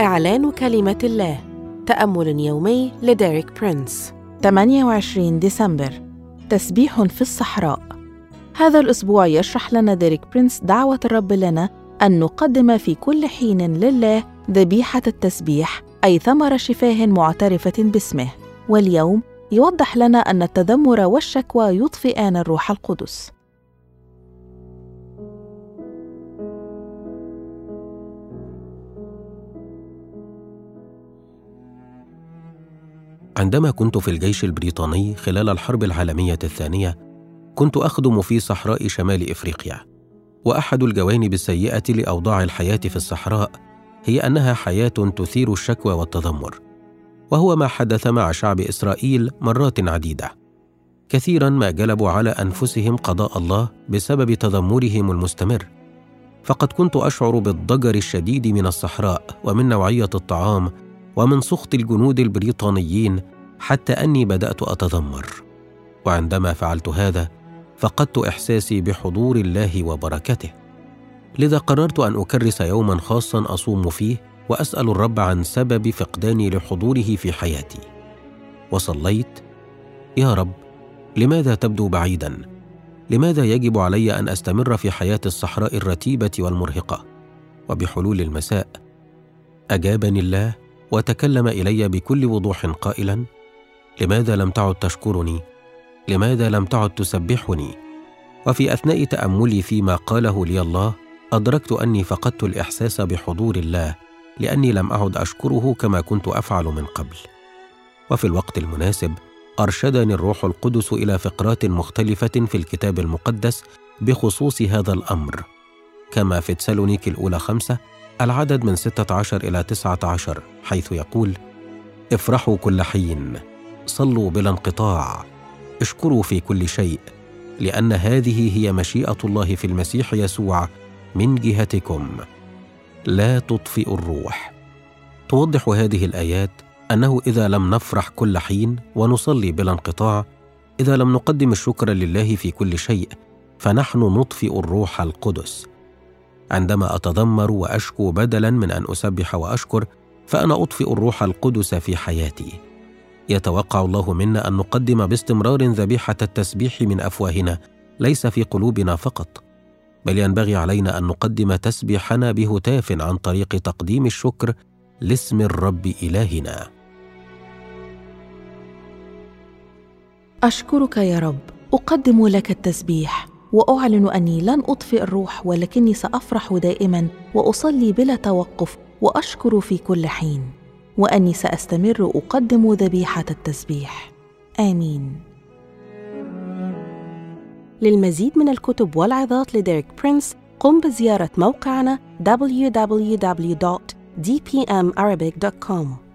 إعلان كلمة الله. تأمل يومي لديريك برينس. 28 ديسمبر. تسبيح في الصحراء. هذا الأسبوع يشرح لنا ديريك برينس دعوة الرب لنا أن نقدم في كل حين لله ذبيحة التسبيح أي ثمر شفاه معترفة باسمه. واليوم يوضح لنا أن التذمر والشكوى يطفئان الروح القدس. عندما كنت في الجيش البريطاني خلال الحرب العالمية الثانية كنت أخدم في صحراء شمال إفريقيا. وأحد الجوانب السيئة لأوضاع الحياة في الصحراء هي أنها حياة تثير الشكوى والتذمر وهو ما حدث مع شعب إسرائيل مرات عديدة. كثيرا ما جلبوا على أنفسهم قضاء الله بسبب تذمرهم المستمر. فقد كنت أشعر بالضجر الشديد من الصحراء ومن نوعية الطعام ومن سخط الجنود البريطانيين حتى أني بدأت أتذمر. وعندما فعلت هذا فقدت إحساسي بحضور الله وبركته. لذا قررت أن أكرس يوما خاصا أصوم فيه وأسأل الرب عن سبب فقداني لحضوره في حياتي. وصليت يا رب لماذا تبدو بعيدا؟ لماذا يجب علي أن أستمر في حياة الصحراء الرتيبة والمرهقة؟ وبحلول المساء أجابني الله وتكلم إلي بكل وضوح قائلا لماذا لم تعد تشكرني؟ لماذا لم تعد تسبحني؟ وفي أثناء تأملي فيما قاله لي الله أدركت أني فقدت الإحساس بحضور الله لأني لم أعد أشكره كما كنت أفعل من قبل. وفي الوقت المناسب أرشدني الروح القدس إلى فقرات مختلفة في الكتاب المقدس بخصوص هذا الأمر. كما في تسالونيك الأولى خمسة العدد من 16 إلى 19 حيث يقول: افرحوا كل حين، صلوا بلا انقطاع، اشكروا في كل شيء، لأن هذه هي مشيئة الله في المسيح يسوع من جهتكم. لا تطفئوا الروح. توضح هذه الآيات أنه إذا لم نفرح كل حين ونصلي بلا انقطاع، إذا لم نقدم الشكر لله في كل شيء، فنحن نطفئ الروح القدس. عندما أتذمر وأشكو بدلا من أن أسبح وأشكر فأنا أطفئ الروح القدس في حياتي. يتوقع الله منا أن نقدم باستمرار ذبيحة التسبيح من أفواهنا ليس في قلوبنا فقط. بل ينبغي علينا أن نقدم تسبيحنا بهتاف عن طريق تقديم الشكر لاسم الرب إلهنا. أشكرك يا رب. أقدم لك التسبيح. وأعلن أني لن أطفئ الروح ولكني سأفرح دائما وأصلي بلا توقف وأشكر في كل حين وأني سأستمر أقدم ذبيحة التسبيح. آمين. للمزيد من الكتب والعظات لديريك برينس قم بزيارة موقعنا www.dpmarabic.com